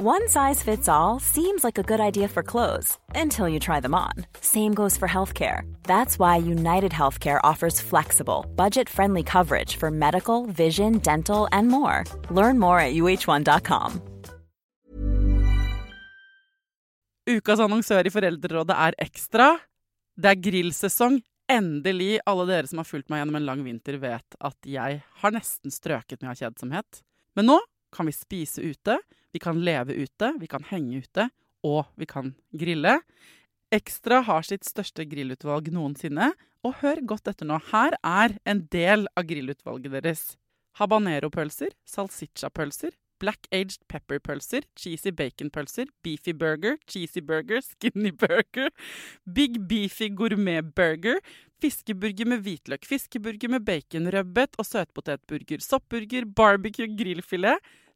One size fits all seems like a good idea for clothes until you try them on. Same goes for healthcare. That's why United Healthcare offers flexible, budget friendly coverage for medical, vision, dental, and more. Learn more at uh1.com. Ukas annonsør i Foreldrerådet er Ekstra. Det er grillsesong. Endelig. Alle dere som har fulgt meg gjennom en lang vinter, vet at jeg har nesten strøket med av kjedsomhet. Men nå kan vi spise ute, vi kan leve ute, vi kan henge ute, og vi kan grille. Ekstra har sitt største grillutvalg noensinne, og hør godt etter nå. Her er en del av grillutvalget deres. Habanero-pølser, salsiccia-pølser, black aged pepper-pølser, cheesy bacon-pølser, beefy burger, cheesy burger, skinny burger, big beefy gourmet-burger, fiskeburger med hvitløk, fiskeburger med baconrødbet og søtpotetburger, soppburger, barbecue, grillfilet,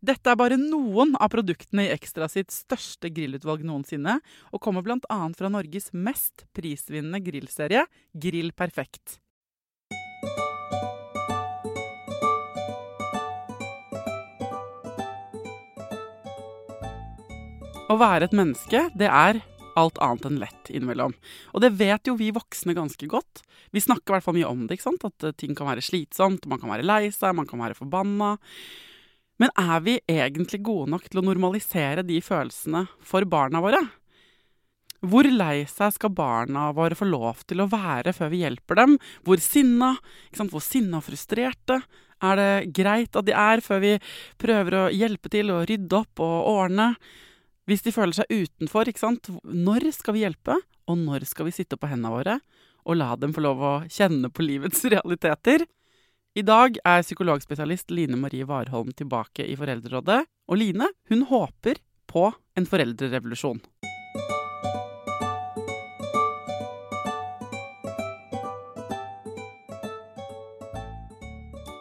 Dette er bare noen av produktene i Ekstra sitt største grillutvalg noensinne, og kommer bl.a. fra Norges mest prisvinnende grillserie, Grill Perfekt. Å være et menneske, det er alt annet enn lett innimellom. Og det vet jo vi voksne ganske godt. Vi snakker i hvert fall mye om det, ikke sant? at ting kan være slitsomt, man kan være lei seg, man kan være forbanna. Men er vi egentlig gode nok til å normalisere de følelsene for barna våre? Hvor lei seg skal barna våre få lov til å være før vi hjelper dem? Hvor sinna? Hvor sinna og frustrerte er det greit at de er, før vi prøver å hjelpe til å rydde opp og ordne? Hvis de føler seg utenfor, ikke sant? når skal vi hjelpe, og når skal vi sitte på hendene våre og la dem få lov å kjenne på livets realiteter? I dag er psykologspesialist Line Marie Warholm tilbake i Foreldrerådet. Og Line hun håper på en foreldrerevolusjon.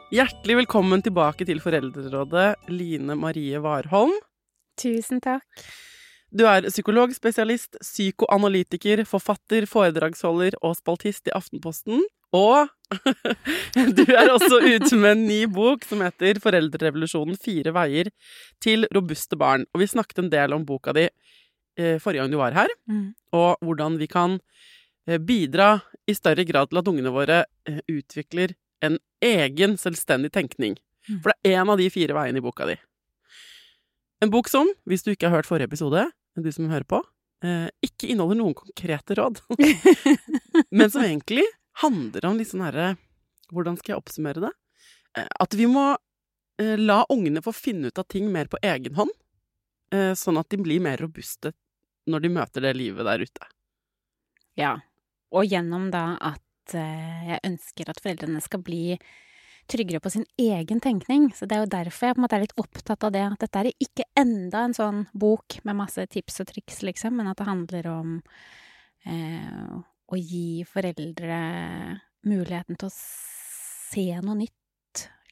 Hjertelig velkommen tilbake til Foreldrerådet, Line Marie Warholm. Tusen takk. Du er psykologspesialist, psykoanalytiker, forfatter, foredragsholder og spaltist i Aftenposten. Og du er også ute med en ny bok som heter 'Foreldrerevolusjonen fire veier til robuste barn'. Og vi snakket en del om boka di eh, forrige gang du var her, mm. og hvordan vi kan eh, bidra i større grad til at ungene våre eh, utvikler en egen, selvstendig tenkning. Mm. For det er en av de fire veiene i boka di. En bok som, hvis du ikke har hørt forrige episode, du som hører på, ikke inneholder noen konkrete råd, men som egentlig handler om litt sånn herre Hvordan skal jeg oppsummere det? Eh, at vi må eh, la ungene få finne ut av ting mer på egen hånd, eh, sånn at de blir mer robuste når de møter det livet der ute. Ja, og gjennom da at jeg ønsker at foreldrene skal bli tryggere på sin egen tenkning. Så det er jo derfor jeg på en måte er litt opptatt av det. At dette er ikke enda en sånn bok med masse tips og triks, liksom, men at det handler om å gi foreldre muligheten til å se noe nytt.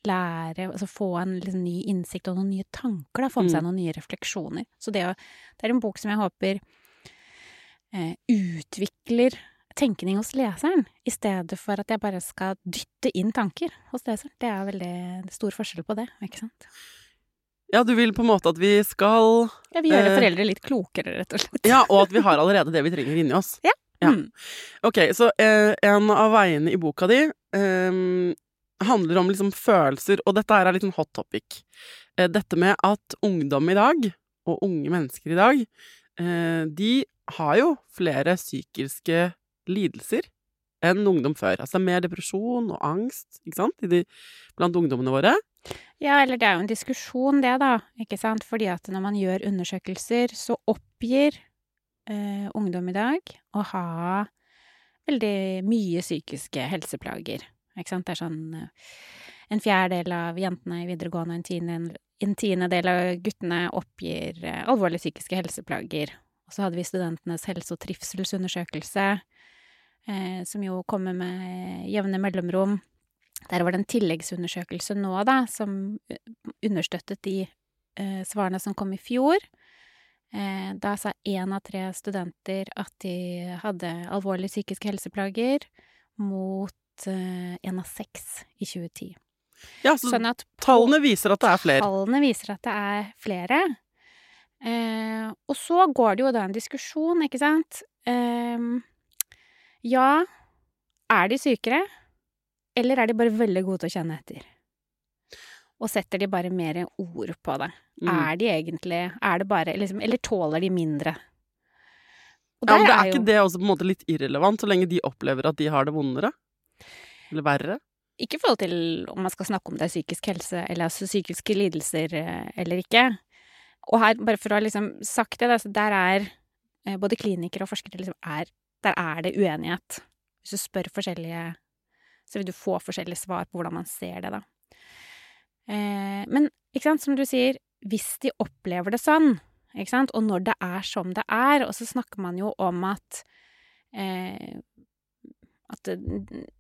Lære, altså få en liksom, ny innsikt og noen nye tanker, da. Få med seg mm. noen nye refleksjoner. Så det, det, er en bok som jeg håper eh, utvikler tenkning hos leseren, i stedet for at jeg bare skal dytte inn tanker hos leseren. Det er veldig stor forskjell på det, ikke sant? Ja, du vil på en måte at vi skal Ja, vi gjør eh, foreldre litt klokere, rett og slett. Ja, og at vi har allerede det vi trenger inni oss. Ja. Ja. Mm. Ok, så eh, en av veiene i boka di eh, handler om liksom følelser, og dette er litt sånn hot topic. Eh, dette med at ungdom i dag, og unge mennesker i dag, eh, de har jo flere psykiske lidelser enn ungdom før. Altså mer depresjon og angst, ikke sant, de, blant ungdommene våre. Ja, eller det er jo en diskusjon, det, da, ikke sant, fordi at når man gjør undersøkelser, så oppgir ungdom i dag å ha veldig mye psykiske helseplager. Ikke sant? Det er sånn eh, en fjerdedel av jentene i videregående og en tiende, en tiendedel av guttene oppgir eh, alvorlige psykiske helseplager. Og så hadde vi studentenes helse- og trivselsundersøkelse eh, som jo kommer med jevne mellomrom. Der var det en tilleggsundersøkelse nå, da, som understøttet de eh, svarene som kom i fjor. Eh, da sa én av tre studenter at de hadde alvorlige psykiske helseplager, mot én av seks i 2010. Ja, så Sånn at tallene viser at det er flere. Tallene viser at det er flere. Eh, og så går det jo da en diskusjon, ikke sant. Eh, ja, er de sykere, eller er de bare veldig gode til å kjenne etter? Og setter de bare mer ord på det? Mm. Er de egentlig Er det bare liksom Eller tåler de mindre? Ja, men det er jo- ikke det også på en måte litt irrelevant, så lenge de opplever at de har det vondere? Eller verre? Ikke i forhold til om man skal snakke om det er psykisk helse, eller altså psykiske lidelser eh, eller ikke. Og her, bare for å ha liksom sagt det, der er eh, både klinikere og forskere liksom er Der er det uenighet. Hvis du spør forskjellige, så vil du få forskjellige svar på hvordan man ser det, da. Eh, men ikke sant, som du sier, hvis de opplever det sånn, ikke sant, og når det er som det er, og så snakker man jo om at eh, at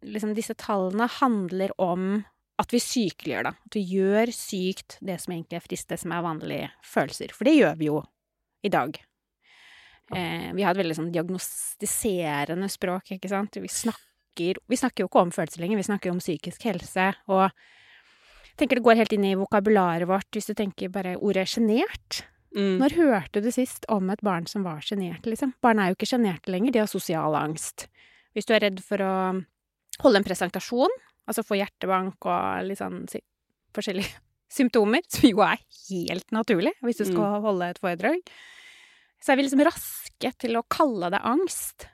liksom disse tallene handler om at vi sykeliggjør, da. At vi gjør sykt det som egentlig er frist, det som er vanlige følelser. For det gjør vi jo i dag. Eh, vi har et veldig sånn diagnostiserende språk, ikke sant. Vi snakker, vi snakker jo ikke om følelser lenger, vi snakker om psykisk helse. Og tenker det går helt inn i vokabularet vårt hvis du tenker bare ordet sjenert. Mm. Når hørte du sist om et barn som var sjenert, liksom? Barn er jo ikke sjenerte lenger, de har sosial angst. Hvis du er redd for å holde en presentasjon, altså få hjertebank og litt sånn si, forskjellige symptomer, som jo er helt naturlig hvis du skal holde et foredrag, så er vi liksom raske til å kalle det angst.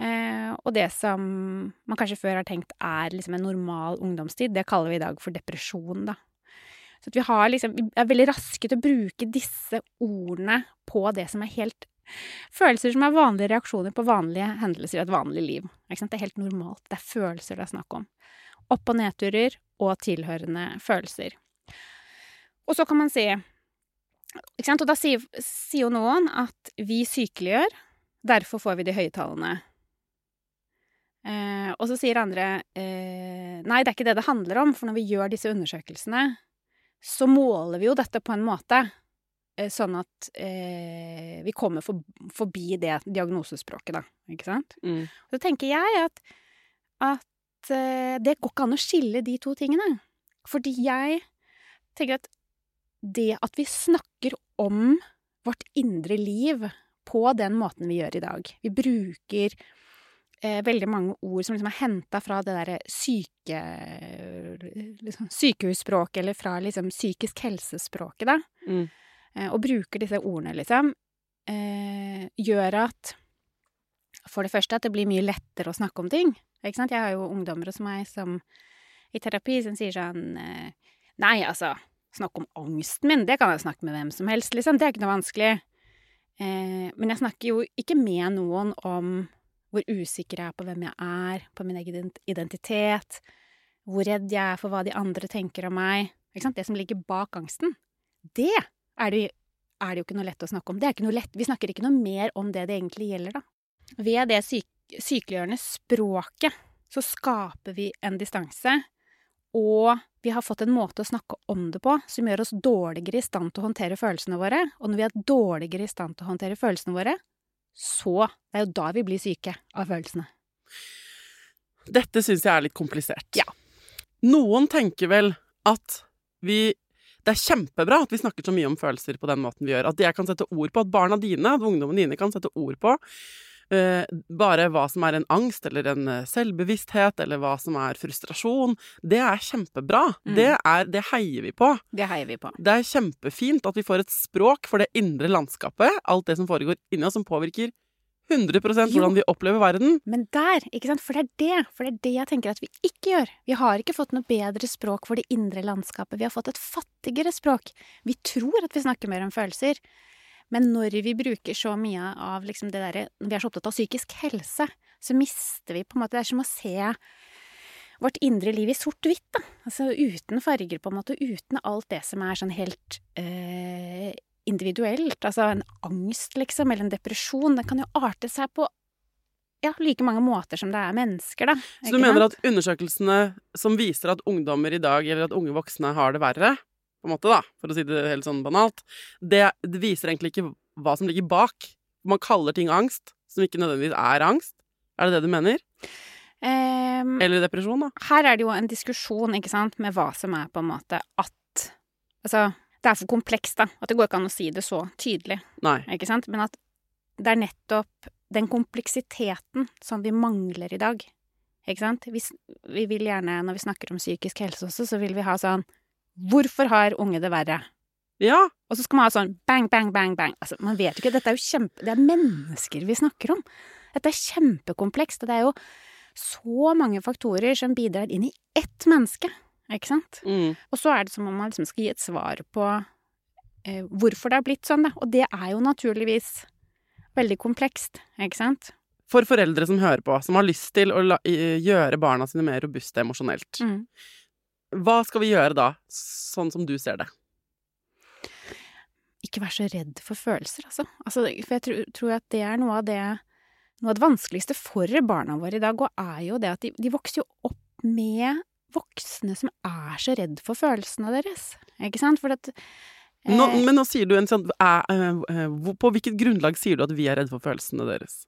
Eh, og det som man kanskje før har tenkt er liksom en normal ungdomstid, det kaller vi i dag for depresjon, da. Så vi, liksom, vi er veldig raske til å bruke disse ordene på det som er helt Følelser som er vanlige reaksjoner på vanlige hendelser i et vanlig liv. Det er helt normalt. Det er følelser det er snakk om. Opp- og nedturer og tilhørende følelser. Og så kan man si? Og da sier, sier jo noen at vi sykeliggjør, derfor får vi de høye tallene. Eh, og så sier andre eh, nei, det er ikke det det handler om, for når vi gjør disse undersøkelsene, så måler vi jo dette på en måte eh, sånn at eh, vi kommer for, forbi det diagnosespråket, da. Ikke sant? Mm. Og så tenker jeg at, at eh, det går ikke an å skille de to tingene. Fordi jeg tenker at det at vi snakker om vårt indre liv på den måten vi gjør i dag Vi bruker eh, veldig mange ord som liksom er henta fra det derre syke... Liksom, sykehusspråket, eller fra liksom psykisk helsespråket, da. Mm. Eh, og bruker disse ordene, liksom, eh, gjør at For det første at det blir mye lettere å snakke om ting. Ikke sant? Jeg har jo ungdommer hos meg som i terapi som sier sånn eh, Nei, altså, snakk om angsten min, det kan jeg snakke med hvem som helst, liksom. Det er ikke noe vanskelig. Eh, men jeg snakker jo ikke med noen om hvor usikker jeg er på hvem jeg er, på min egen identitet, hvor redd jeg er for hva de andre tenker om meg. Det som ligger bak angsten. Det er det, er det jo ikke noe lett å snakke om. Lett. Vi snakker ikke noe mer om det det egentlig gjelder, da. Ved det syk sykeliggjørende språket så skaper vi en distanse, og vi har fått en måte å snakke om det på som gjør oss dårligere i stand til å håndtere følelsene våre. Og når vi er dårligere i stand til å håndtere følelsene våre, så Det er jo da vi blir syke av følelsene. Dette syns jeg er litt komplisert. Ja. Noen tenker vel at vi det er kjempebra at vi snakker så mye om følelser på den måten vi gjør. At jeg kan sette ord på, at barna dine, at ungdommene dine kan sette ord på bare hva som er en angst eller en eh, selvbevissthet, eller hva som er frustrasjon. Det er kjempebra. Mm. Det, er, det heier vi på. Det heier vi på. Det er kjempefint at vi får et språk for det indre landskapet, alt det som foregår inni oss, som påvirker 100% hvordan vi opplever verden. Men der, ikke sant, for det er det, for det er det jeg tenker at vi ikke gjør. Vi har ikke fått noe bedre språk for det indre landskapet, vi har fått et fattigere språk. Vi tror at vi snakker mer om følelser, men når vi bruker så mye av liksom det derre Når vi er så opptatt av psykisk helse, så mister vi på en måte Det er som å se vårt indre liv i sort-hvitt, da. Altså uten farger, på en måte, uten alt det som er sånn helt øh, individuelt. Altså en angst, liksom, eller en depresjon. Den kan jo arte seg på ja, like mange måter som det er mennesker, da. Så du mener at undersøkelsene som viser at ungdommer i dag, eller at unge voksne har det verre, på en måte, da, for å si det helt sånn banalt, det, det viser egentlig ikke hva som ligger bak. Man kaller ting angst, som ikke nødvendigvis er angst. Er det det du mener? Um, Eller depresjon, da? Her er det jo en diskusjon, ikke sant, med hva som er på en måte at Altså, det er for komplekst, da. At det går ikke an å si det så tydelig. Nei. Ikke sant? Men at det er nettopp den kompleksiteten som vi mangler i dag. Ikke sant? Vi, vi vil gjerne, når vi snakker om psykisk helse også, så vil vi ha sånn Hvorfor har unge det verre? Ja. Og så skal man ha sånn bang, bang, bang, bang. Altså, man vet ikke. Dette er jo kjempe... Det er mennesker vi snakker om. Dette er kjempekomplekst, og det er jo så mange faktorer som bidrar inn i ett menneske. Ikke sant? Mm. Og så er det som om man liksom skal gi et svar på eh, hvorfor det har blitt sånn, da. Og det er jo naturligvis veldig komplekst, ikke sant? For foreldre som hører på, som har lyst til å la, gjøre barna sine mer robuste emosjonelt, Mm. Hva skal vi gjøre da, sånn som du ser det? Ikke vær så redd for følelser, altså. altså for jeg tror, tror at det er noe av det Noe av det vanskeligste for barna våre i dag, og er jo det at de, de vokser jo opp med voksne som er så redd for følelsene deres. Ikke sant? For at eh, Nå, men nå sier du en sånn eh, På hvilket grunnlag sier du at vi er redde for følelsene deres?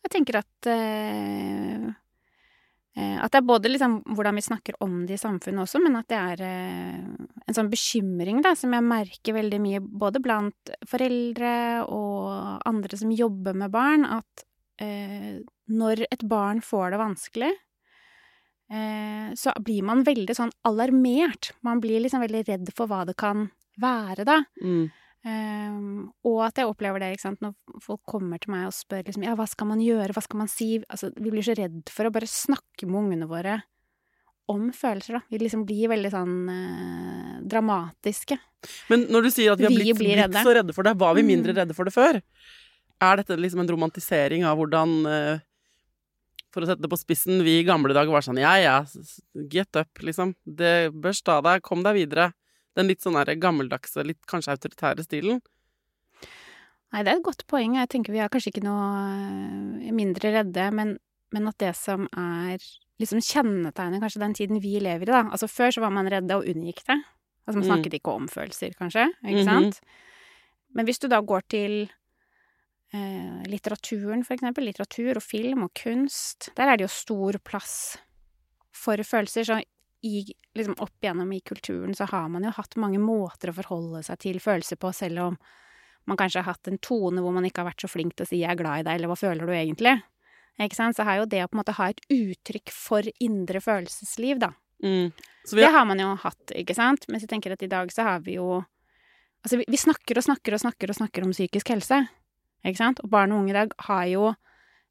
Jeg tenker at eh, At det er både liksom hvordan vi snakker om det i samfunnet også, men at det er eh, en sånn bekymring da, som jeg merker veldig mye både blant foreldre og andre som jobber med barn, at eh, når et barn får det vanskelig, eh, så blir man veldig sånn alarmert. Man blir liksom veldig redd for hva det kan være, da. Mm. Um, og at jeg opplever det ikke sant, når folk kommer til meg og spør liksom, ja, hva skal man gjøre, hva skal man si altså, Vi blir så redd for å bare snakke med ungene våre om følelser. da. Vi liksom blir veldig sånn eh, dramatiske. Men når du sier at vi har blitt, vi blitt redde. så redde for det, var vi mindre Mm. redde for det før? Er dette liksom en romantisering av hvordan eh, For å sette det på spissen, vi i gamle dager var sånn ja ja, get up, liksom. Det bør sta deg, kom deg videre. Den litt sånn gammeldagse, litt kanskje autoritære stilen. Nei, det er et godt poeng. Jeg tenker vi er kanskje ikke noe eh, mindre redde, men, men at det som er liksom kjennetegner kanskje den tiden vi lever i, da. Altså før så var man redde og unngikk det. Altså man Mm. snakket ikke om følelser, kanskje. Ikke Mhm. sant? Men hvis du da går til eh, litteraturen, for eksempel, litteratur og film og kunst, der er det jo stor plass for følelser. Så i, liksom opp igjennom i kulturen så har man jo hatt mange måter å forholde seg til følelser på, selv om man kanskje har hatt en tone hvor man ikke har vært så flink til å si 'jeg er glad i deg', eller 'hva føler du egentlig'? Ikke sant? Så er jo det å på en måte ha et uttrykk for indre følelsesliv, da. Mm. Vi Det har, har man jo hatt, ikke sant? Mens jeg tenker at i dag så har vi jo Altså, vi, vi snakker og snakker og snakker og snakker om psykisk helse, ikke sant? Og barn og unge i dag har jo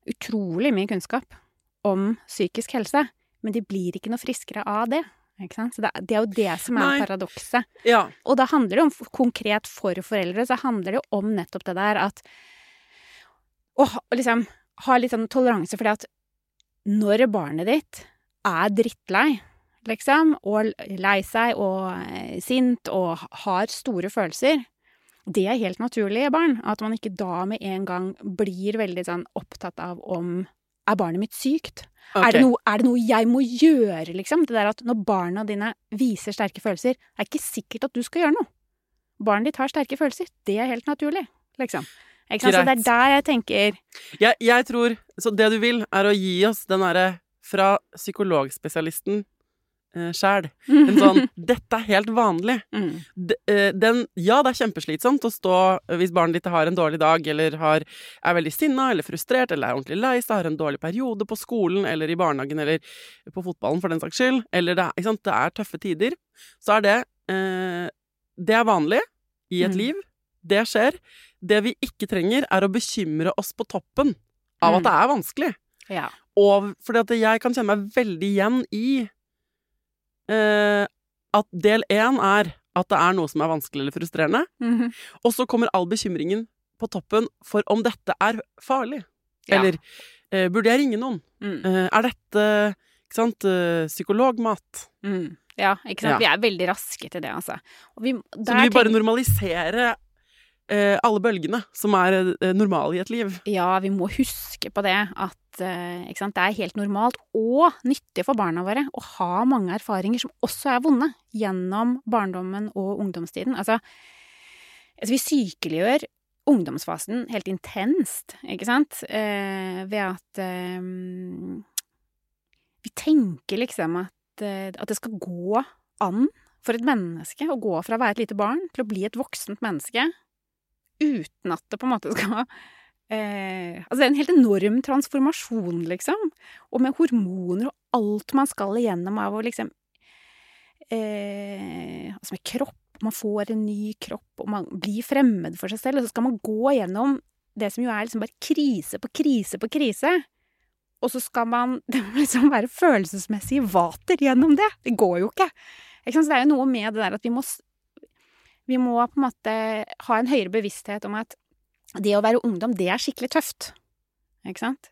utrolig mye kunnskap om psykisk helse, men de blir ikke noe friskere av det. Så det, er- det er jo det som er paradokset. ja. Og da handler det om konkret for foreldre, så handler det om nettopp det der at Å liksom ha litt sånn toleranse for det at når barnet ditt er drittlei, liksom, og lei seg og eh, sint og har store følelser, det er helt naturlig i barn. At man ikke da med en gang blir veldig sånn opptatt av om er barnet mitt sykt? Okay. Er, det noe, er det noe jeg må gjøre, liksom? Det der at når barna dine viser sterke følelser, er ikke sikkert at du skal gjøre noe. Barnet ditt har sterke følelser. Det er helt naturlig, liksom. Ikke sant? Så det er der jeg tenker Jeg, jeg tror Så det du vil, er å gi oss den derre fra psykologspesialisten eh, sjæl. En sånn 'Dette er helt vanlig'. mm, eh, Den, ja, det er kjempeslitsomt å stå hvis barnet ditt har en dårlig dag, eller har, er veldig sinna eller frustrert, eller er ordentlig lei seg, har en dårlig periode på skolen eller i barnehagen eller på fotballen for den saks skyld, eller det er, det er tøffe tider, så er det eh, Det er vanlig i et Mm. liv. Det skjer. Det vi ikke trenger, er å bekymre oss på toppen av Mm. at det er vanskelig. Ja. Og fordi at jeg kan kjenne meg veldig igjen i eh, at del én er at det er noe som er vanskelig eller frustrerende, Mhm. og så kommer all bekymringen på toppen for om dette er farlig. Ja. Eller eh, burde jeg ringe noen? Mm. Eh, er dette ikke sant, eh, psykologmat? Mm. Ja, ikke sant. Ja. Vi er veldig raske til det, altså. Og vi, Så du vil bare normalisere alle bølgene som er eh, normale i et liv. Ja, vi må huske på det at eh, sant, det er helt normalt og nyttig for barna våre å ha mange erfaringer som også er vonde, gjennom barndommen og ungdomstiden. Altså, altså vi sykeliggjør ungdomsfasen helt intenst, ikke sant, eh, ved at eh, vi tenker liksom at, eh, at det skal gå an for et menneske å gå fra å være et lite barn til å bli et voksent menneske uten at det på en måte skal eh, Altså, det er en helt enorm transformasjon, liksom. Og med hormoner og alt man skal igjennom av å liksom eh, Altså med kropp. Man får en ny kropp, og man blir fremmed for seg selv. Og så skal man gå gjennom det som jo er liksom bare krise på krise på krise. Og så skal man liksom være følelsesmessig vater gjennom det. Det går jo ikke. ikke? Så det er jo noe med det der at vi må vi må på en måte ha en høyere bevissthet om at det å være ungdom, det er skikkelig tøft. Ikke sant?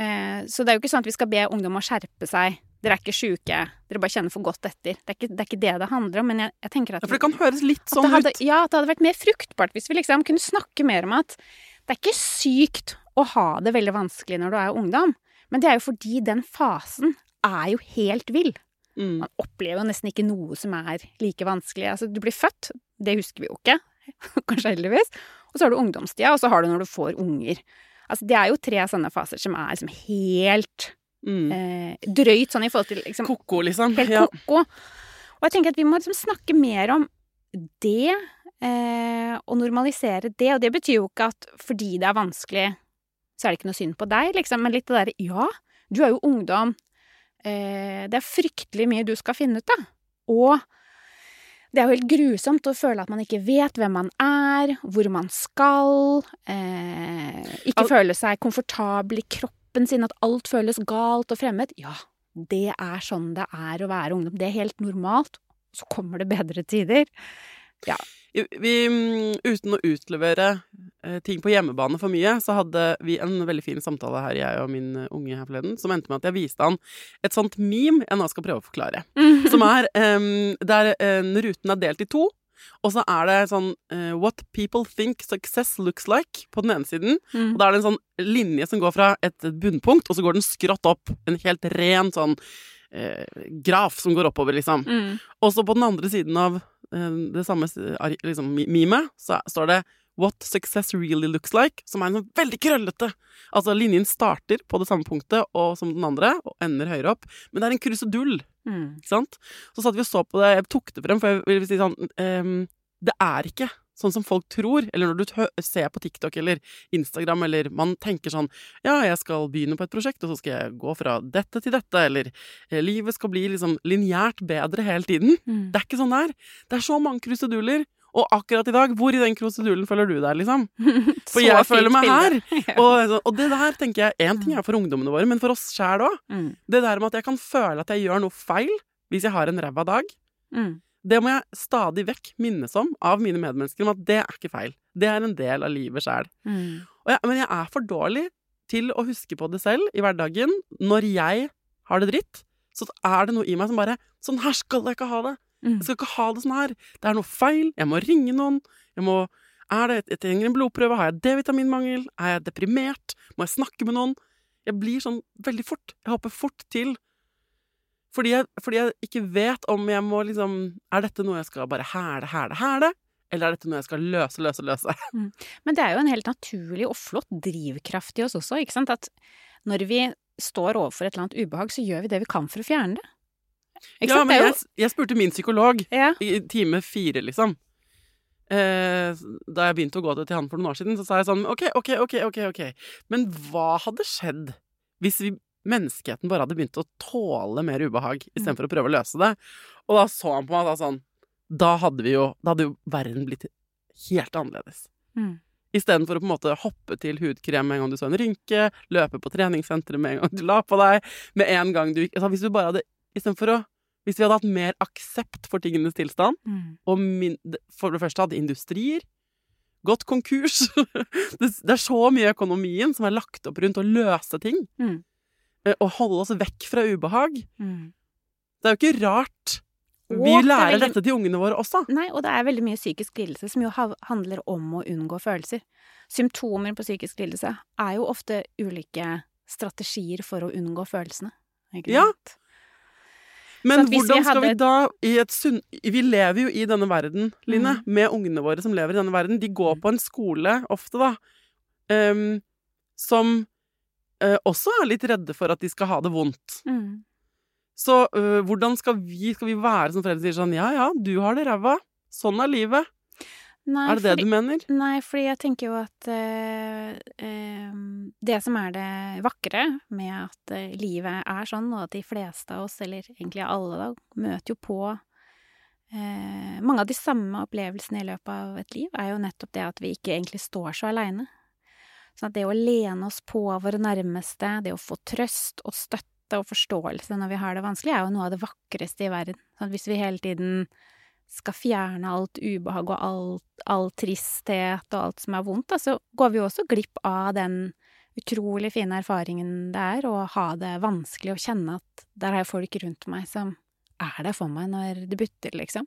Eh, så det er jo ikke sånn at vi skal be ungdom å skjerpe seg. Dere er ikke sjuke, dere bare kjenner for godt etter. Det er ikke det det, er ikke det, det handler om, men jeg, jeg tenker at Ja, for det kan høres litt sånn hadde, ut. Ja, at det hadde vært mer fruktbart hvis vi liksom kunne snakke mer om at det er ikke sykt å ha det veldig vanskelig når du er ungdom, men det er jo fordi den fasen er jo helt vill. Mm. Man opplever jo nesten ikke noe som er like vanskelig. Altså, du blir født, det husker vi jo ikke, kanskje heldigvis. Og så har du ungdomstida, og så har du når du får unger. Altså, det er jo tre sånne faser som er liksom helt Mm. eh, drøyt sånn i forhold til liksom Ko-ko, liksom. Helt Ja. ko-ko. Og jeg tenker at vi må liksom snakke mer om det, eh, og normalisere det. Og det betyr jo ikke at fordi det er vanskelig, så er det ikke noe synd på deg, liksom. Men litt det derre ja, du er jo ungdom. Eh, det er fryktelig mye du skal finne ut av. Og det er jo helt grusomt å føle at man ikke vet hvem man er, hvor man skal, eh, ikke Al- føle seg komfortabel i kroppen sin, at alt føles galt og fremmed. Ja, det er sånn det er å være ungdom. Det er helt normalt. Så kommer det bedre tider. Vi, mm, uten å utlevere eh, ting på hjemmebane for mye, så hadde vi en veldig fin samtale her, jeg og min eh, unge her forleden, som endte med at jeg viste han et sånt meme jeg nå skal prøve å forklare. Som er um, Der um, ruten er delt i to. Og så er det sånn uh, What people think success looks like på den ene siden. Mm. Og da er det en sånn linje som går fra et bunnpunkt, og så går den skrått opp. En helt ren sånn uh, graf som går oppover, liksom. Mm. Og så på den andre siden av det samme eh, liksom, memet, så står det What success really looks like, som er en sånn veldig krøllete. Altså linjen starter på det samme punktet og som den andre, og ender høyere opp. Men det er en krusedull, Mm. ikke sant? Så satt vi og så på det, jeg tok det frem, for jeg vil si sånn um, Det er ikke sånn som folk tror, eller når du ser på TikTok eller Instagram, eller man tenker sånn Ja, jeg skal begynne på et prosjekt, og så skal jeg gå fra dette til dette, eller eh, livet skal bli liksom lineært bedre hele tiden. Mm. Det er ikke sånn det er. Det er så mange kruseduller. Og akkurat i dag, hvor i den krusedulen føler du deg, liksom? For jeg føler meg her. Og, og det der tenker jeg Én ting er for ungdommene våre, men for oss sjæl òg. Mm. Det der med at jeg kan føle at jeg gjør noe feil hvis jeg har en ræva dag. Mm. Det må jeg stadig vekk minnes om av mine medmennesker, om at det er ikke feil. Det er en del av livet sjæl. Mm. Men jeg er for dårlig til å huske på det selv i hverdagen. Når jeg har det dritt, så er det noe i meg som bare Sånn her skal jeg ikke ha det! Mm. Jeg skal ikke ha det sånn her. Det er noe feil. Jeg må ringe noen. Jeg må Er det Jeg trenger en blodprøve. Har jeg D-vitaminmangel? Er jeg deprimert? Må jeg snakke med noen? Jeg blir sånn veldig fort. Jeg hopper fort til. Fordi jeg, fordi jeg ikke vet om jeg må liksom Er dette noe jeg skal bare hæle, hæle, hæle? Eller er dette noe jeg skal løse, løse, løse? Men det er jo en helt naturlig og flott drivkraft i oss også, ikke sant? At når vi står overfor et eller annet ubehag, så gjør vi det vi kan for å fjerne det. Ikke Ja, sant? men Det jo... jeg, jeg spurte min psykolog Ja. i time fire, liksom. Eh, da jeg begynte å gå til han for noen år siden, så sa jeg sånn OK, OK, OK, ok, ok. Men hva hadde skjedd hvis vi, menneskeheten bare hadde begynt å tåle mer ubehag istedenfor å prøve å løse det? Og da så han på meg sa sånn Da hadde vi jo Da hadde jo verden blitt helt annerledes. Mm. Istedenfor å på en måte hoppe til hudkrem med en gang du så en rynke, løpe på treningssenteret med en gang du la på deg, med en gang du altså Hvis du bare hadde Istedenfor å Hvis vi hadde hatt mer aksept for tingenes tilstand, Mm. og min, for det første hadde industrier gått konkurs det, det er så mye i økonomien som er lagt opp rundt å løse ting. Mm. Eh, Og holde oss vekk fra ubehag. Mm. Det er jo ikke rart Og vi det er lærer veldig- dette til ungene våre også. Nei, og det er veldig mye psykisk lidelse som jo handler om å unngå følelser. Symptomer på psykisk lidelse er jo ofte ulike strategier for å unngå følelsene. Ikke Ja. Men hvordan skal vi da i et sunn... Vi lever jo i denne verden, Line, Mm. med ungene våre som lever i denne verden. De går på en skole ofte, da, um, som eh, også er litt redde for at de skal ha det vondt. Mm. Så øh, hvordan skal vi, skal vi være som foreldre som sier sånn Ja ja, du har det ræva. Sånn er livet. Nei, er det det fordi- du mener? Nei, fordi jeg tenker jo at eh, eh, det som er det vakre med at eh, livet er sånn, og at de fleste av oss, eller egentlig alle, da, møter jo på eh, mange av de samme opplevelsene i løpet av et liv, er jo nettopp det at vi ikke egentlig står så aleine. Sånn at det å lene oss på våre nærmeste, det å få trøst og støtte og forståelse når vi har det vanskelig, er jo noe av det vakreste i verden. Sånn at hvis vi hele tiden skal fjerne alt ubehag og alt, all tristhet og alt som er vondt, da, så går vi jo også glipp av den utrolig fine erfaringen det er å ha det vanskelig og kjenne at der har jeg folk rundt meg som er der for meg når det butter, liksom.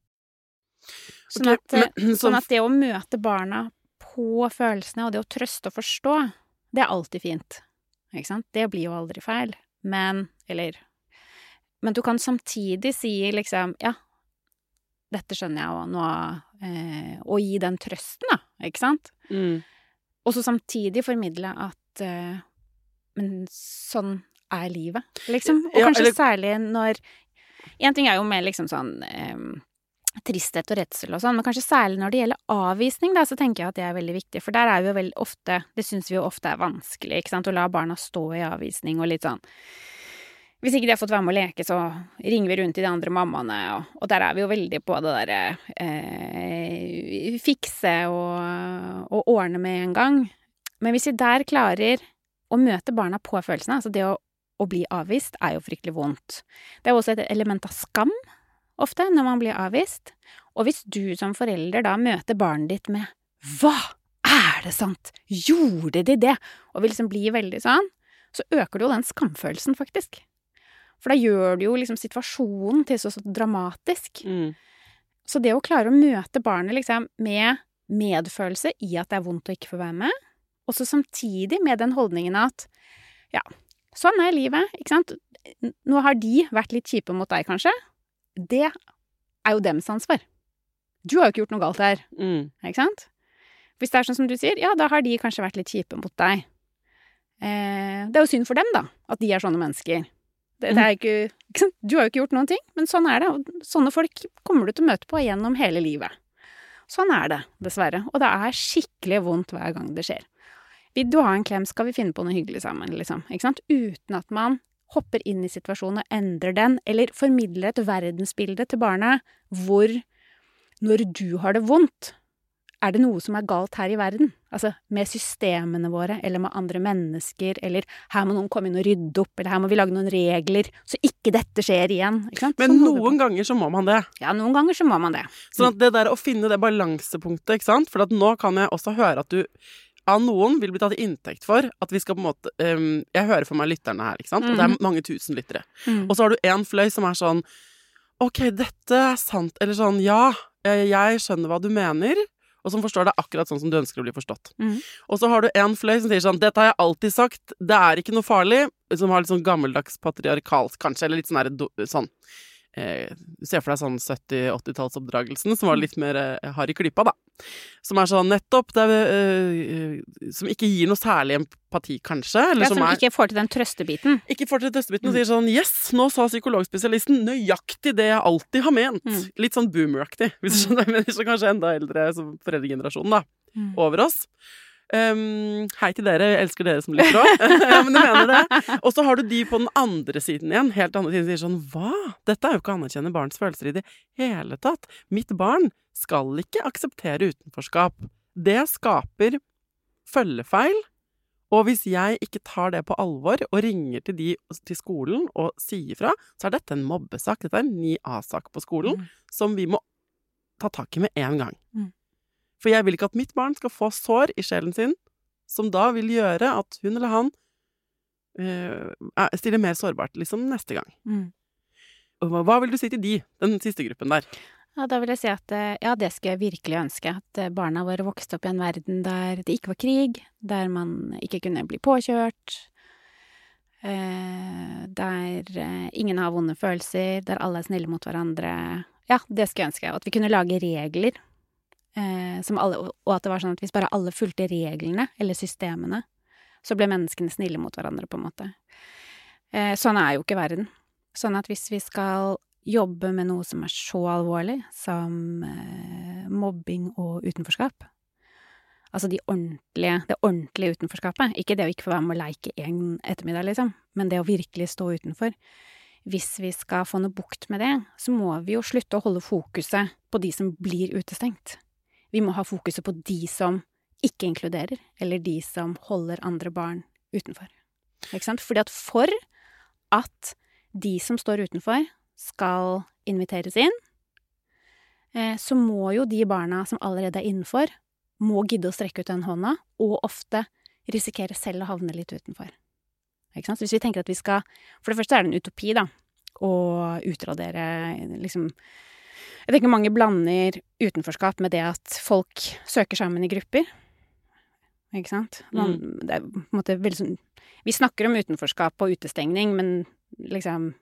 Sånn, at, okay, men- så- sånn at det å møte barna på følelsene, og det å trøste og forstå, det er alltid fint. Ikke sant? Det blir jo aldri feil. Men Eller Men du kan samtidig si liksom Ja, dette skjønner jeg, og nå eh, Og gi den trøsten, da. Ikke sant? Mm. Og så samtidig formidle at eh, Men sånn er livet, liksom. Og Ja, kanskje eller- særlig når En ting er jo mer liksom sånn eh, tristhet og redsel og sånn, men kanskje særlig når det gjelder avvisning, da, så tenker jeg at det er veldig viktig. For der er vi jo veldig ofte Det syns vi jo ofte er vanskelig, ikke sant, å la barna stå i avvisning og litt sånn hvis ikke de har fått være med å leke, så ringer vi rundt til de andre mammaene, og, og der er vi jo veldig på det derre eh, fikse og, og ordne med en gang. Men hvis vi der klarer å møte barna på følelsene, altså det å, å bli avvist, er jo fryktelig vondt. Det er jo også et element av skam, ofte, når man blir avvist. Og hvis du som forelder da møter barnet ditt med Hva? Er det sant? Gjorde de det? Og vil liksom bli veldig sånn, så øker du jo den skamfølelsen, faktisk. For da gjør du jo liksom situasjonen til så, så dramatisk. Mm. Så det å klare å møte barnet liksom med medfølelse i at det er vondt å ikke få være med, og så samtidig med den holdningen at ja, sånn er livet, ikke sant. Nå har de vært litt kjipe mot deg, kanskje. Det er jo dems ansvar. Du har jo ikke gjort noe galt her, Mm. ikke sant? Hvis det er sånn som du sier, ja, da har de kanskje vært litt kjipe mot deg. Eh, det er jo synd for dem, da, at de er sånne mennesker. Det, det er ikke, ikke sant? Du har jo ikke gjort noen ting, men sånn er det. Og sånne folk kommer du til å møte på gjennom hele livet. Sånn er det, dessverre. Og det er skikkelig vondt hver gang det skjer. Vil du ha en klem, skal vi finne på noe hyggelig sammen, liksom. Ikke sant? Uten at man hopper inn i situasjonen og endrer den, eller formidler et verdensbilde til barnet hvor når du har det vondt, er det noe som er galt her i verden? Altså med systemene våre, eller med andre mennesker, eller her må noen komme inn og rydde opp, eller her må vi lage noen regler, så ikke dette skjer igjen. Men Sånn noen ganger så må man det. Ja, noen ganger så må man det. Sånn at det der å finne det balansepunktet, ikke sant. For nå kan jeg også høre at du av noen vil bli tatt til inntekt for at vi skal på en måte um, Jeg hører for meg lytterne her, ikke sant. Og det er mange tusen lyttere. Mm. Og så har du én fløy som er sånn OK, dette er sant. Eller sånn Ja, eh, jeg skjønner hva du mener. Og som forstår det akkurat sånn som du ønsker å bli forstått. Mm. Og så har du en fløy som sier sånn Dette har jeg alltid sagt, det er ikke noe farlig. Som har litt sånn gammeldags patriarkalsk, kanskje, eller litt sånn her sånn eh, ser for deg sånn 70-80-tallsoppdragelsen, som var litt mer eh, hard i klypa, da. Som er sånn nettopp er, eh, Som ikke gir noe særlig empati, kanskje. Eller Ja, som er ikke får til den trøstebiten. ikke fortsett testebiten og sier sånn Yes, nå sa psykologspesialisten nøyaktig det jeg alltid har ment. Mm. Litt sånn boomeraktig, hvis du skjønner. Men kanskje enda eldre som foreldregenerasjonen, da. Mm. Over oss. Um, hei til dere, jeg elsker dere som lytter òg. ja, men jeg mener det. Og så har du de på den andre siden igjen, helt andre siden, som sier sånn Hva? Dette er jo ikke å anerkjenne barns følelser i det hele tatt. Mitt barn skal ikke akseptere utenforskap. Det skaper følgefeil. Og hvis jeg ikke tar det på alvor og ringer til de til skolen og sier fra, så er dette en mobbesak. Dette er en 9A-sak på skolen Mm. som vi må ta tak i med en gang. Mm. For jeg vil ikke at mitt barn skal få sår i sjelen sin som da vil gjøre at hun eller han er- stiller mer sårbart liksom neste gang. Mm. Hva, vil du si til de, den siste gruppen der? Ja, da vil jeg si at eh, ja, det skulle jeg virkelig ønske. At eh, barna våre vokste opp i en verden der det ikke var krig, der man ikke kunne bli påkjørt, der ingen har vonde følelser, der alle er snille mot hverandre. Ja, det skulle jeg ønske. Og at vi kunne lage regler som alle Og at det var sånn at hvis bare alle fulgte reglene, eller systemene, så ble menneskene snille mot hverandre, på en måte. Eh, sånn er jo ikke verden. Sånn at hvis vi skal jobbe med noe som er så alvorlig som eh, mobbing og utenforskap. Altså de ordentlige, det ordentlige utenforskapet. Ikke det å ikke få være med å leike en ettermiddag, liksom, men det å virkelig stå utenfor. Hvis vi skal få noe bukt med det, så må vi jo slutte å holde fokuset på de som blir utestengt. Vi må ha fokuset på de som ikke inkluderer, eller de som holder andre barn utenfor. Ikke sant? Fordi at for at de som står utenfor, skal inviteres inn, eh, så må jo de barna som allerede er innenfor, må gidde å strekke ut den hånda, og ofte risikere selv å havne litt utenfor. Hvis vi tenker at vi skal For det første er det en utopi, da, å utradere liksom Jeg tenker mange blander utenforskap med det at folk søker sammen i grupper. Ikke sant? Man, Det er på en måte veldig sånn Vi snakker om utenforskap og utestengning, men liksom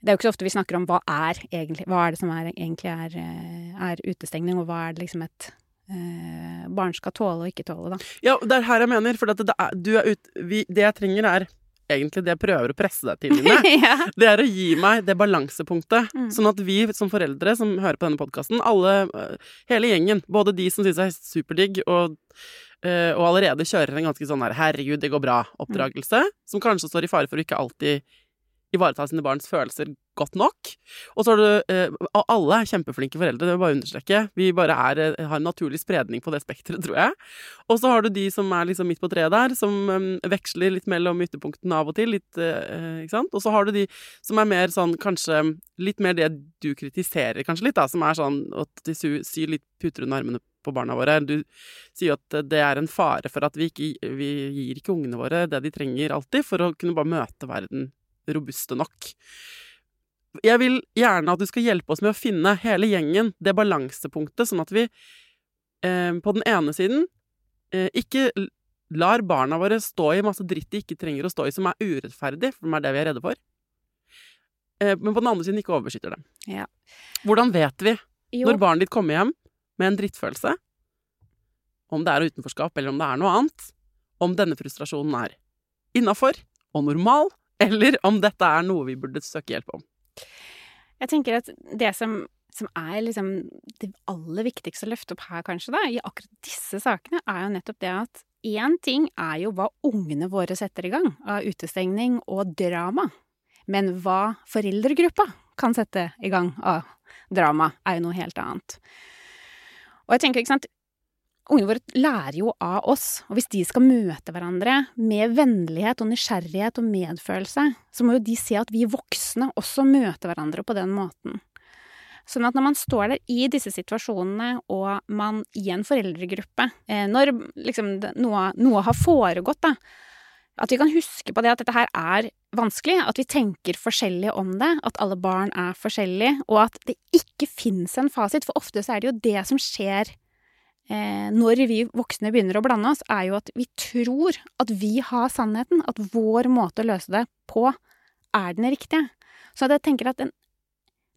det er jo ikke så ofte vi snakker om hva er egentlig Hva er det som er, egentlig er, eh, er utestengning, og hva er det liksom et eh, barn skal tåle og ikke tåle, da. Ja, det er her jeg mener, for det, du er ut, vi, det jeg trenger er egentlig det jeg prøver å presse deg til, Line. ja. Det er å gi meg det balansepunktet, Mm. sånn at vi som foreldre som hører på denne podkasten, alle, øh, hele gjengen, både de som syns det er superdigg, og, øh, og allerede kjører en ganske sånn her 'herregud, det går bra'-oppdragelse, som kanskje står i fare for å ikke alltid ivareta sine barns følelser godt nok. Og så har du Og alle er kjempeflinke foreldre, det vil jeg bare understreke. Vi bare er, øh, har en naturlig spredning på det spekteret, tror jeg. Og så har du de som er liksom midt på treet der, som øhm, veksler litt mellom ytterpunktene av og til, litt, øh, ikke sant. Og så har du de som er mer sånn kanskje litt mer det du kritiserer kanskje litt, da, som er sånn at de syr litt puter under armene på barna våre. Du sier at det er en fare for at vi ikke vi gir ikke ungene våre det de trenger alltid for å kunne bare møte verden robuste nok. jeg vil gjerne at du skal hjelpe oss med å finne hele gjengen, det balansepunktet, sånn at vi eh, på den ene siden eh, ikke lar barna våre stå i masse dritt de ikke trenger å stå i, som er urettferdig, for det er det vi er redde for. Eh, men på den andre siden ikke overbeskytter dem. Ja. Hvordan vet vi, Jo, når barnet ditt kommer hjem med en drittfølelse, om det er utenforskap eller om det er noe annet, om denne frustrasjonen er innafor og normal, eller om dette er noe vi burde søke hjelp om? jeg tenker at det som, som er liksom det aller viktigste å løfte opp her, kanskje, da, i akkurat disse sakene, er jo nettopp det at én ting er jo hva ungene våre setter i gang av utestengning og drama. Men hva foreldregruppa kan sette i gang av drama, er jo noe helt annet. Og jeg tenker, ikke sant, ungene våre lærer jo av oss, og hvis de skal møte hverandre med vennlighet og nysgjerrighet og medfølelse, så må jo de se at vi voksne også møter hverandre på den måten. Sånn at når man står der i disse situasjonene, og man i en foreldregruppe, eh, når liksom noe, noe har foregått, da, at vi kan huske på det at dette her er vanskelig, at vi tenker forskjellig om det, at alle barn er forskjellige, og at det ikke fins en fasit, for ofte så er det jo det som skjer når vi voksne begynner å blande oss, er jo at vi tror at vi har sannheten, at vår måte å løse det på er den riktige. Så jeg tenker at den,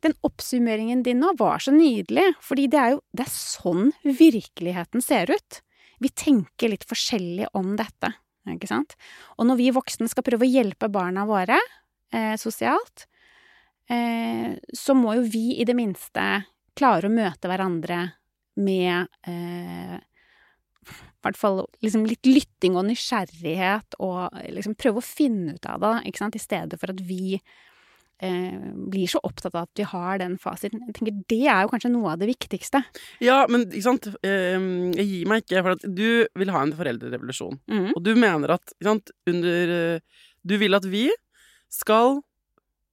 den oppsummeringen din nå var så nydelig, fordi det er jo det er sånn virkeligheten ser ut. Vi tenker litt forskjellig om dette, ikke sant? Og når vi voksne skal prøve å hjelpe barna våre eh, sosialt, eh, så må jo vi i det minste klare å møte hverandre med eh, i hvert fall liksom litt lytting og nysgjerrighet, og liksom prøve å finne ut av det, ikke sant, i stedet for at vi eh, blir så opptatt av at vi har den fasiten. Jeg tenker Det er jo kanskje noe av det viktigste. Ja, men ikke sant, Ehm, jeg gir meg ikke, for at du vil ha en foreldrerevolusjon. Mm. Og du mener at, ikke sant, under eh, Du vil at vi skal,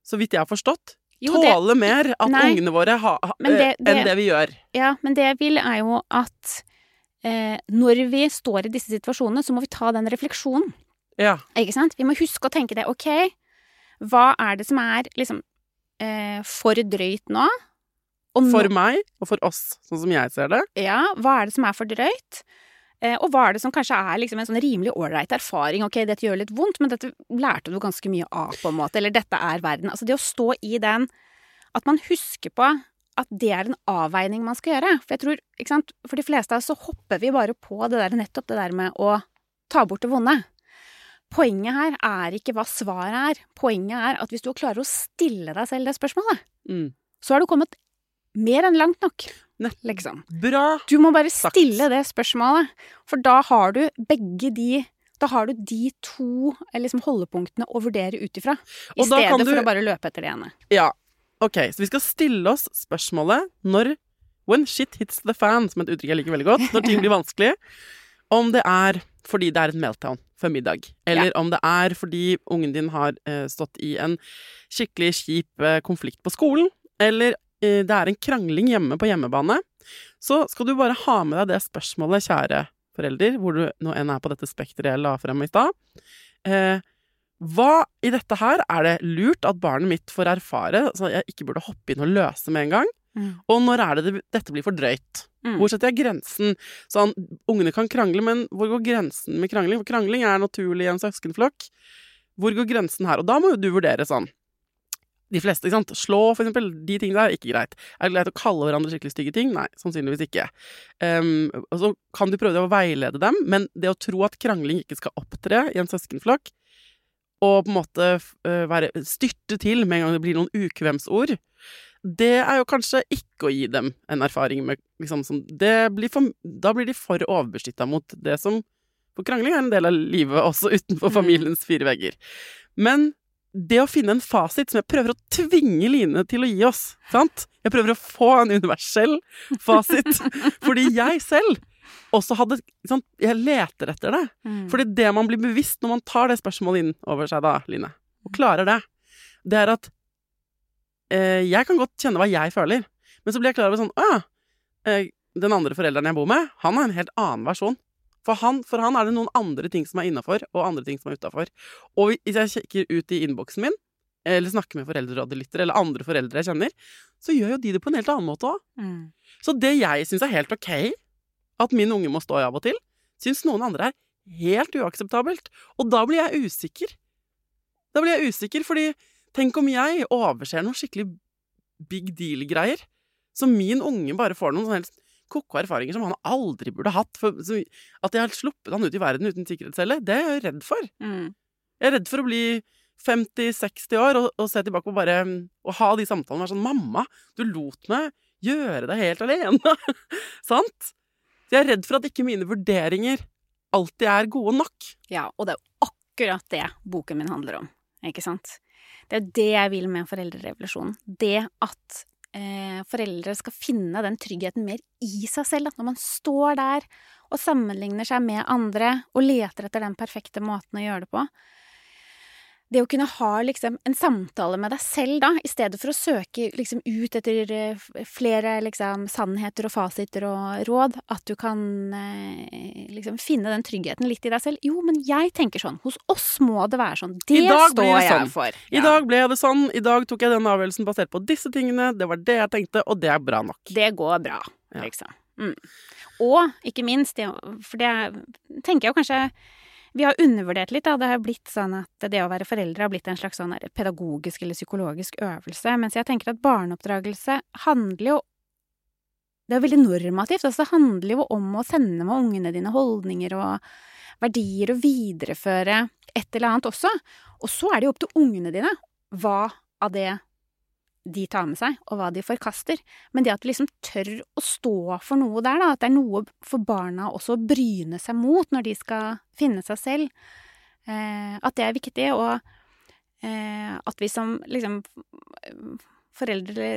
så vidt jeg har forstått, Jo, det- tåle mer at Nei. ungene våre ha, ha, Men det- eh, enn det- det vi gjør. Ja, men det jeg vil er jo at eh, når vi står i disse situasjonene, så må vi ta den refleksjonen. Ja. Ikke sant? Vi må huske å tenke det. Ok, hva er det som er liksom eh, for drøyt nå? Nå- For meg, og for oss, sånn som jeg ser det. Ja, hva er det som er for drøyt? Eh, og hva er det som kanskje er liksom en sånn rimelig ålreit erfaring? Ok, dette gjør litt vondt, men dette lærte du ganske mye av, på en måte. Eller dette er verden. Altså det å stå i den At man husker på at det er en avveining man skal gjøre. For jeg tror, ikke sant, for de fleste av oss så hopper vi bare på det der, nettopp det der med å ta bort det vonde. Poenget her er ikke hva svaret er. Poenget er at hvis du klarer å stille deg selv det spørsmålet, Mm. så har du kommet mer enn langt nok. Liksom. Bra! Du må bare Sagt. stille det spørsmålet, for da har du begge de da har du de to liksom, holdepunktene å vurdere ut ifra, i stedet du- for å bare løpe etter det ene. Ja. Ok, så vi skal stille oss spørsmålet når When shit hits the fan, som et uttrykk jeg liker veldig godt, når ting blir vanskelig. Om det er fordi det er et meltdown før middag, eller om det er fordi ungen din har uh, stått i en skikkelig kjip uh, konflikt på skolen, eller det er en krangling hjemme på hjemmebane, så skal du bare ha med deg det spørsmålet, kjære forelder, hvor du nå enn er på dette spekteret jeg la frem i stad. Eh, hva i dette her er det lurt at barnet mitt får erfare, så jeg ikke burde hoppe inn og løse med en gang? Og når er det, det dette blir for drøyt? Mm. Hvor setter jeg grensen? Sånn, ungene kan krangle, men hvor går grensen med krangling? For krangling er naturlig i en søskenflokk. Hvor går grensen her? Og da må jo du vurdere sånn. De fleste, ikke sant. Slå, for eksempel. De tingene der er ikke greit. Er det greit å kalle hverandre skikkelig stygge ting? Nei, sannsynligvis ikke. Um, og så kan du prøve å veilede dem, men det å tro at krangling ikke skal opptre i en søskenflokk, og på en måte være, styrte til med en gang det blir noen ukvemsord, det er jo kanskje ikke å gi dem en erfaring med liksom som det blir for, Da blir de for overbeskytta mot det som For krangling er en del av livet også utenfor Mm. familiens fire vegger. Men det å finne en fasit som jeg prøver å tvinge Line til å gi oss, sant? Jeg prøver å få en universell fasit, fordi jeg selv også hadde sant? Jeg leter etter det. Mm. Fordi det man blir bevisst når man tar det spørsmålet inn over seg da, Line, og klarer det, det er at eh, jeg kan godt kjenne hva jeg føler, men så blir jeg klar over sånn Å ja, eh, den andre forelderen jeg bor med, han har en helt annen versjon. For han, for han er det noen andre ting som er innafor, og andre ting som er utafor. Og hvis jeg kikker ut i innboksen min, eller snakker med foreldrerådelyttere eller andre foreldre jeg kjenner, så gjør jo de det på en helt annen måte òg. Mm. Så det jeg syns er helt ok at min unge må stå i av og til, syns noen andre er helt uakseptabelt. Og da blir jeg usikker. Da blir jeg usikker, fordi tenk om jeg overser noen skikkelig big deal-greier, så min unge bare får noen sånn helt ko-ko erfaringer som han aldri burde hatt. For, at jeg har sluppet han ut i verden uten sikkerhetscelle, det er jeg redd for. Mm. Jeg er redd for å bli 50-60 år og, og, se tilbake på bare Og ha de samtalene og være sånn 'Mamma, du lot meg gjøre deg helt alene.' Sant? Så jeg er redd for at ikke mine vurderinger alltid er gode nok. Ja, og det er jo akkurat det boken min handler om, ikke sant? Det er det jeg vil med foreldrerevolusjonen. Det at eh, foreldre skal finne den tryggheten mer i seg selv. At når man står der og sammenligner seg med andre og leter etter den perfekte måten å gjøre det på, det å kunne ha liksom en samtale med deg selv, da, i stedet for å søke liksom ut etter eh, flere liksom sannheter og fasiter og råd, at du kan eh, liksom finne den tryggheten litt i deg selv. Jo, men jeg tenker sånn. Hos oss må det være sånn. Det står jeg sånn. for. I dag ble det sånn, i dag tok jeg den avgjørelsen basert på disse tingene, det var det jeg tenkte, og det er bra nok. Det går bra, Ja. liksom. Mm. Og ikke minst, for det tenker jeg jo kanskje vi har undervurdert litt, da. Det har blitt sånn at det å være foreldre har blitt en slags sånn pedagogisk eller psykologisk øvelse. Mens jeg tenker at barneoppdragelse handler jo Det er veldig normativt. Altså, det handler jo om å sende med ungene dine holdninger og verdier og videreføre et eller annet også. Og så er det jo opp til ungene dine hva av det de tar med seg, og hva de forkaster. Men det at du liksom tør å stå for noe der, da, at det er noe for barna også å bryne seg mot når de skal finne seg selv, eh, at det er viktig, og eh, at vi som liksom foreldre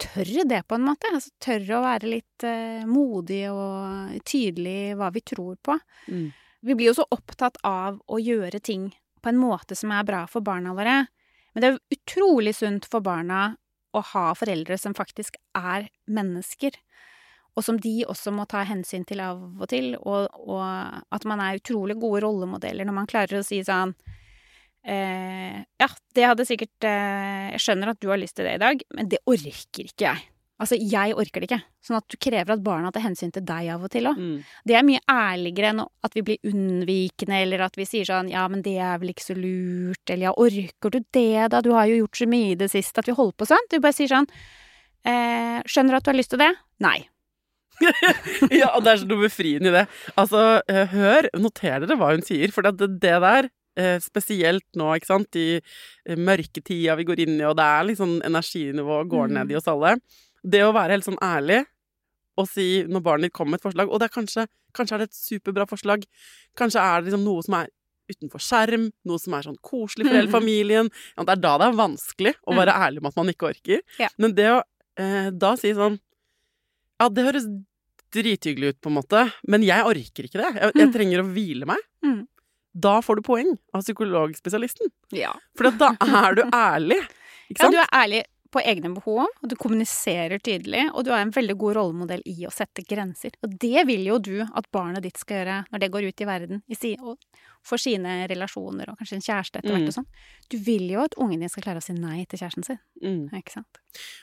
tør det på en måte. Altså tør å være litt eh, modige og tydelige i hva vi tror på. Mm. Vi blir jo så opptatt av å gjøre ting på en måte som er bra for barna våre. Men det er utrolig sunt for barna å ha foreldre som faktisk er mennesker. Og som de også må ta hensyn til av og til. Og, og at man er utrolig gode rollemodeller når man klarer å si sånn eh, Ja, det hadde sikkert eh, Jeg skjønner at du har lyst til det i dag, men det orker ikke jeg. Altså, jeg orker det ikke. Sånn at du krever at barna tar hensyn til deg av og til òg. Mm. Det er mye ærligere enn at vi blir unnvikende, eller at vi sier sånn ja, men det er vel ikke så lurt, eller ja, orker du det da, du har jo gjort så mye i det siste, at vi holder på sånn. Du bare sier sånn eh, skjønner du at du har lyst til det? Nei. ja, og det er så noe befriende i det. Altså, eh, hør, noter dere hva hun sier, for det, det der eh, Spesielt nå, ikke sant, i eh, mørketida vi går inn i, og det er liksom energinivået går Mm. ned i oss alle. Det å være helt sånn ærlig og si når barnet ditt kommer med et forslag Og det er kanskje, kanskje er det et superbra forslag. Kanskje er det liksom noe som er utenfor skjerm, noe som er sånn koselig for hele familien. Ja, det er da det er vanskelig å være ærlig om at man ikke orker. Ja. Men det å eh, da si sånn Ja, det høres drithyggelig ut, på en måte, men jeg orker ikke det. Jeg, jeg Mm. trenger å hvile meg. Mm. Da får du poeng av psykologspesialisten. Ja. For da er du ærlig. Ikke Ja, du er ærlig på egne behov, og du kommuniserer tydelig, og du er en veldig god rollemodell i å sette grenser. Og det vil jo du at barnet ditt skal gjøre når det går ut i verden i si, og får sine relasjoner og kanskje en kjæreste etter hvert Mm. og sånn. Du vil jo at ungen din skal klare å si nei til kjæresten sin, Mm. ikke sant?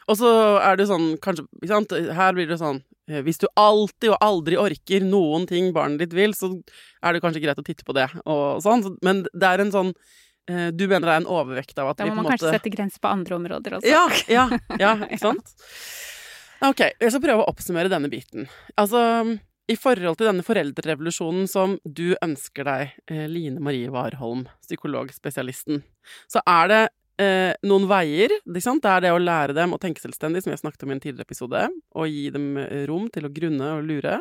Og så er det sånn, kanskje ikke sant? Her blir det sånn eh, Hvis du alltid og aldri orker noen ting barnet ditt vil, så er det kanskje greit å titte på det og sånn. Men det er en sånn Du mener det er en overvekt av at Da vi på en måte Da må man kanskje sette grenser på andre områder også. Ja, ja, ja, ikke sant? Ok, jeg skal prøve å oppsummere denne biten. Altså, i forhold til denne foreldrerevolusjonen som du ønsker deg, eh, Line Marie Warholm, psykologspesialisten, så er det eh, noen veier, ikke sant? Det er det å lære dem å tenke selvstendig, som jeg snakket om i en tidligere episode, og gi dem eh, rom til å grunne og lure,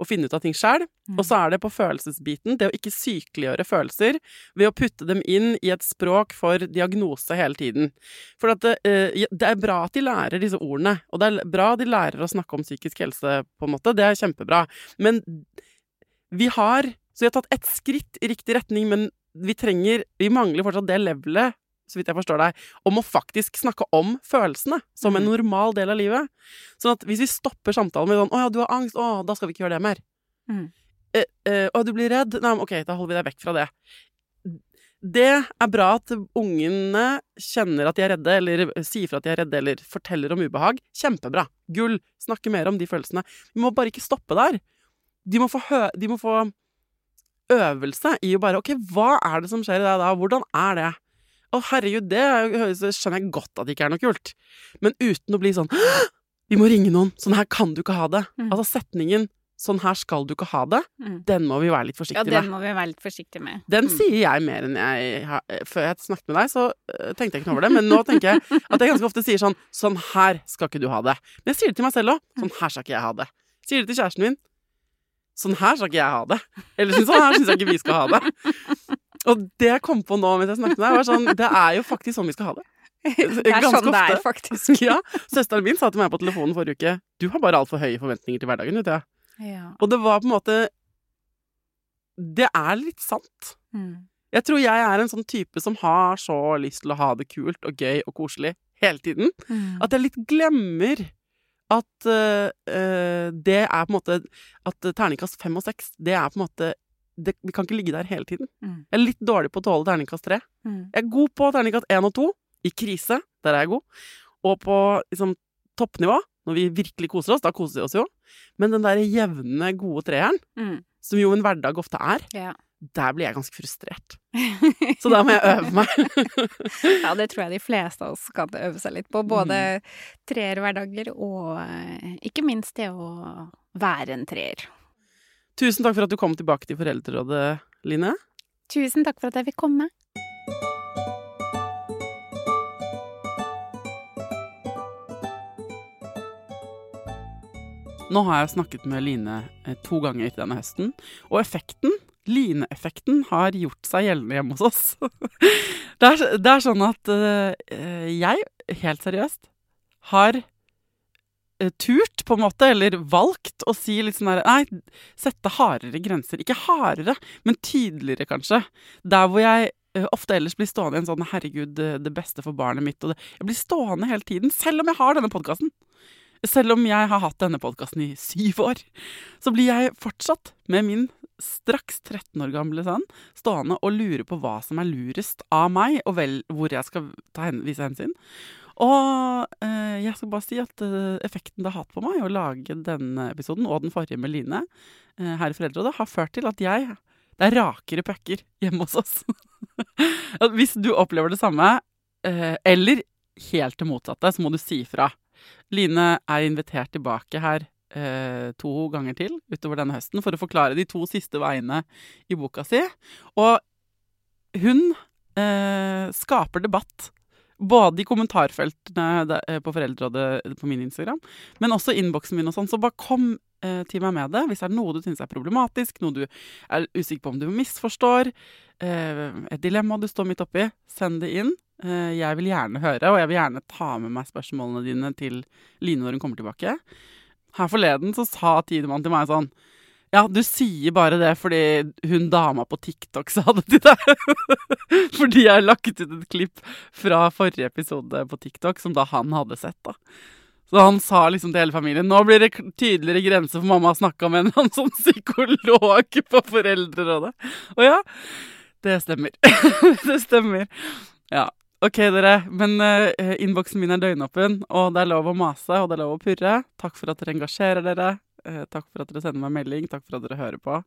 og finne ut av ting sjøl. Mm. Og så er det på følelsesbiten, det å ikke sykeliggjøre følelser ved å putte dem inn i et språk for diagnose hele tiden. For at det, eh, det er bra at de lærer disse ordene, og det er bra at de lærer å snakke om psykisk helse, på en måte. Det er kjempebra. Men vi har Så vi har tatt ett skritt i riktig retning, men vi trenger Vi mangler fortsatt det levelet, så vidt jeg forstår deg, om å faktisk snakke om følelsene som en Mm. normal del av livet. Sånn at hvis vi stopper samtalen med sånn 'Å ja, du har angst. Å, da skal vi ikke gjøre det mer'. Mm. Eh, eh, 'Å, du blir redd. Nei, men ok, da holder vi deg vekk fra det'. Det er bra at ungene kjenner at de er redde, eller sier fra at de er redde, eller forteller om ubehag. Kjempebra. Gull. Snakke mer om de følelsene. Vi må bare ikke stoppe der. De må få, hø de må få øvelse i å bare OK, hva er det som skjer i deg da? Hvordan er det? Å, herregud, det skjønner jeg godt at det ikke er noe kult. Men uten å bli sånn Vi må ringe noen. Sånn her kan du ikke ha det. Mm. Altså setningen 'sånn her skal du ikke ha det', Mm. den må vi være litt forsiktige med. Ja, den med. må vi være litt forsiktige med. Den Mm. sier jeg mer enn jeg har Før jeg snakket med deg, så øh, tenkte jeg ikke noe over det, men nå tenker jeg at jeg ganske ofte sier sånn 'Sånn her skal ikke du ha det'. Men jeg sier det til meg selv òg. 'Sånn her skal ikke jeg ha det'. Sier det til kjæresten min. 'Sånn her skal ikke jeg ha det'. Eller sånn her syns jeg ikke vi skal ha det. Og det jeg kom på nå mens jeg snakket med deg, var sånn Det er jo faktisk sånn vi skal ha det. Det er sånn det er, faktisk. Ja, Søsteren min sa til meg på telefonen forrige uke 'Du har bare altfor høye forventninger til hverdagen', vet du. Ja. Og det var på en måte Det er litt sant. Mm. Jeg tror jeg er en sånn type som har så lyst til å ha det kult og gøy og koselig hele tiden, Mm. at jeg litt glemmer at eh, det er på en måte At terningkast fem og seks, det er på en måte det, Vi kan ikke ligge der hele tiden. Mm. Jeg er litt dårlig på å tåle terningkast tre. Mm. Jeg er god på terningkast én og to. I krise, der er jeg god. Og på liksom, toppnivå, når vi virkelig koser oss, da koser vi oss jo. Men den der jevne, gode treeren, Mm. som jo en hverdag ofte er, Ja. der blir jeg ganske frustrert. Så da må jeg øve meg. ja, det tror jeg de fleste av oss kan øve seg litt på. Både Mm. treer hverdager og eh, ikke minst det å være en treer. Tusen takk for at du kom tilbake til Foreldrerådet, Line. Tusen takk for at jeg fikk komme. Nå har jeg snakket med Line eh, to ganger denne høsten, og effekten, Line-effekten, har gjort seg gjeldende hjemme hos oss. det, er, det er sånn at eh, jeg, helt seriøst, har eh, turt, på en måte, eller valgt å si litt sånn der Nei, sette hardere grenser. Ikke hardere, men tydeligere, kanskje. Der hvor jeg eh, ofte ellers blir stående i en sånn 'herregud, det, det beste for barnet mitt', og det, jeg blir stående hele tiden, selv om jeg har denne podkasten. Selv om jeg har hatt denne podkasten i syv år, så blir jeg fortsatt, med min straks 13 år gamle sønn, stående og lure på hva som er lurest av meg, og vel hvor jeg skal ta hen, vise hensyn. Og eh, jeg skal bare si at eh, effekten det har hatt på meg å lage denne episoden, og den forrige med Line eh, her i Foreldrerådet, har ført til at jeg Det er rakere pucker hjemme hos oss. Hvis du opplever det samme, eh, eller helt det motsatte, så må du si fra. Line er invitert tilbake her eh, to ganger til utover denne høsten for å forklare de to siste veiene i boka si. Og hun eh, skaper debatt. Både i kommentarfeltene eh, på Foreldrerådet på min Instagram, men også innboksen min og sånn. Så bare kom eh, til meg med det hvis det er noe du syns er problematisk, noe du er usikker på om du misforstår, eh, et dilemma du står midt oppi. Send det inn. Eh, jeg vil gjerne høre, og jeg vil gjerne ta med meg spørsmålene dine til Line når hun kommer tilbake. Her forleden så sa Tidemann til meg sånn Ja, du sier bare det fordi hun dama på TikTok sa det til deg. fordi jeg har lagt ut et klipp fra forrige episode på TikTok som da han hadde sett, da. Så han sa liksom til hele familien Nå blir det tydeligere grenser for mamma å snakke om en eller annen sånn psykolog på Foreldrerådet. Og ja, det stemmer. det stemmer. Ja. Ok, dere. Men uh, innboksen min er døgnåpen, og det er lov å mase, og det er lov å purre. Takk for at dere engasjerer dere. Eh, takk for at dere sender meg melding. Takk for at dere hører på.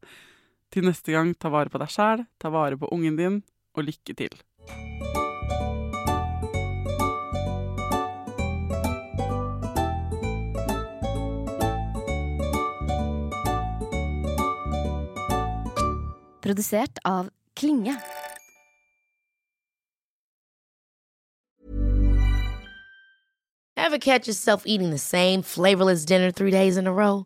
Til neste gang, ta vare på deg sjæl, ta vare på ungen din, og lykke til. Produsert av Klinge. Ever catch yourself eating the same flavorless dinner three days in a row?